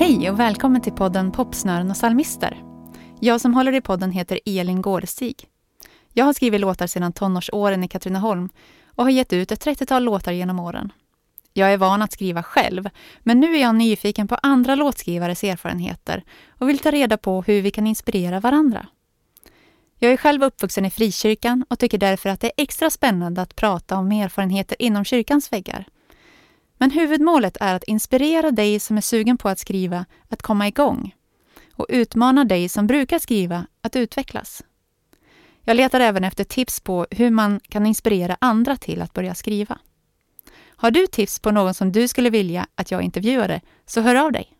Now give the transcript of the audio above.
Hej och välkommen till podden Popsnören och psalmister. Jag som håller i podden heter Elin Gårdstig. Jag har skrivit låtar sedan tonårsåren i Katrineholm och har gett ut ett 30-tal låtar genom åren. Jag är van att skriva själv, men nu är jag nyfiken på andra låtskrivares erfarenheter och vill ta reda på hur vi kan inspirera varandra. Jag är själv uppvuxen i frikyrkan och tycker därför att det är extra spännande att prata om erfarenheter inom kyrkans väggar. Men huvudmålet är att inspirera dig som är sugen på att skriva att komma igång och utmana dig som brukar skriva att utvecklas. Jag letar även efter tips på hur man kan inspirera andra till att börja skriva. Har du tips på någon som du skulle vilja att jag intervjuade så hör av dig.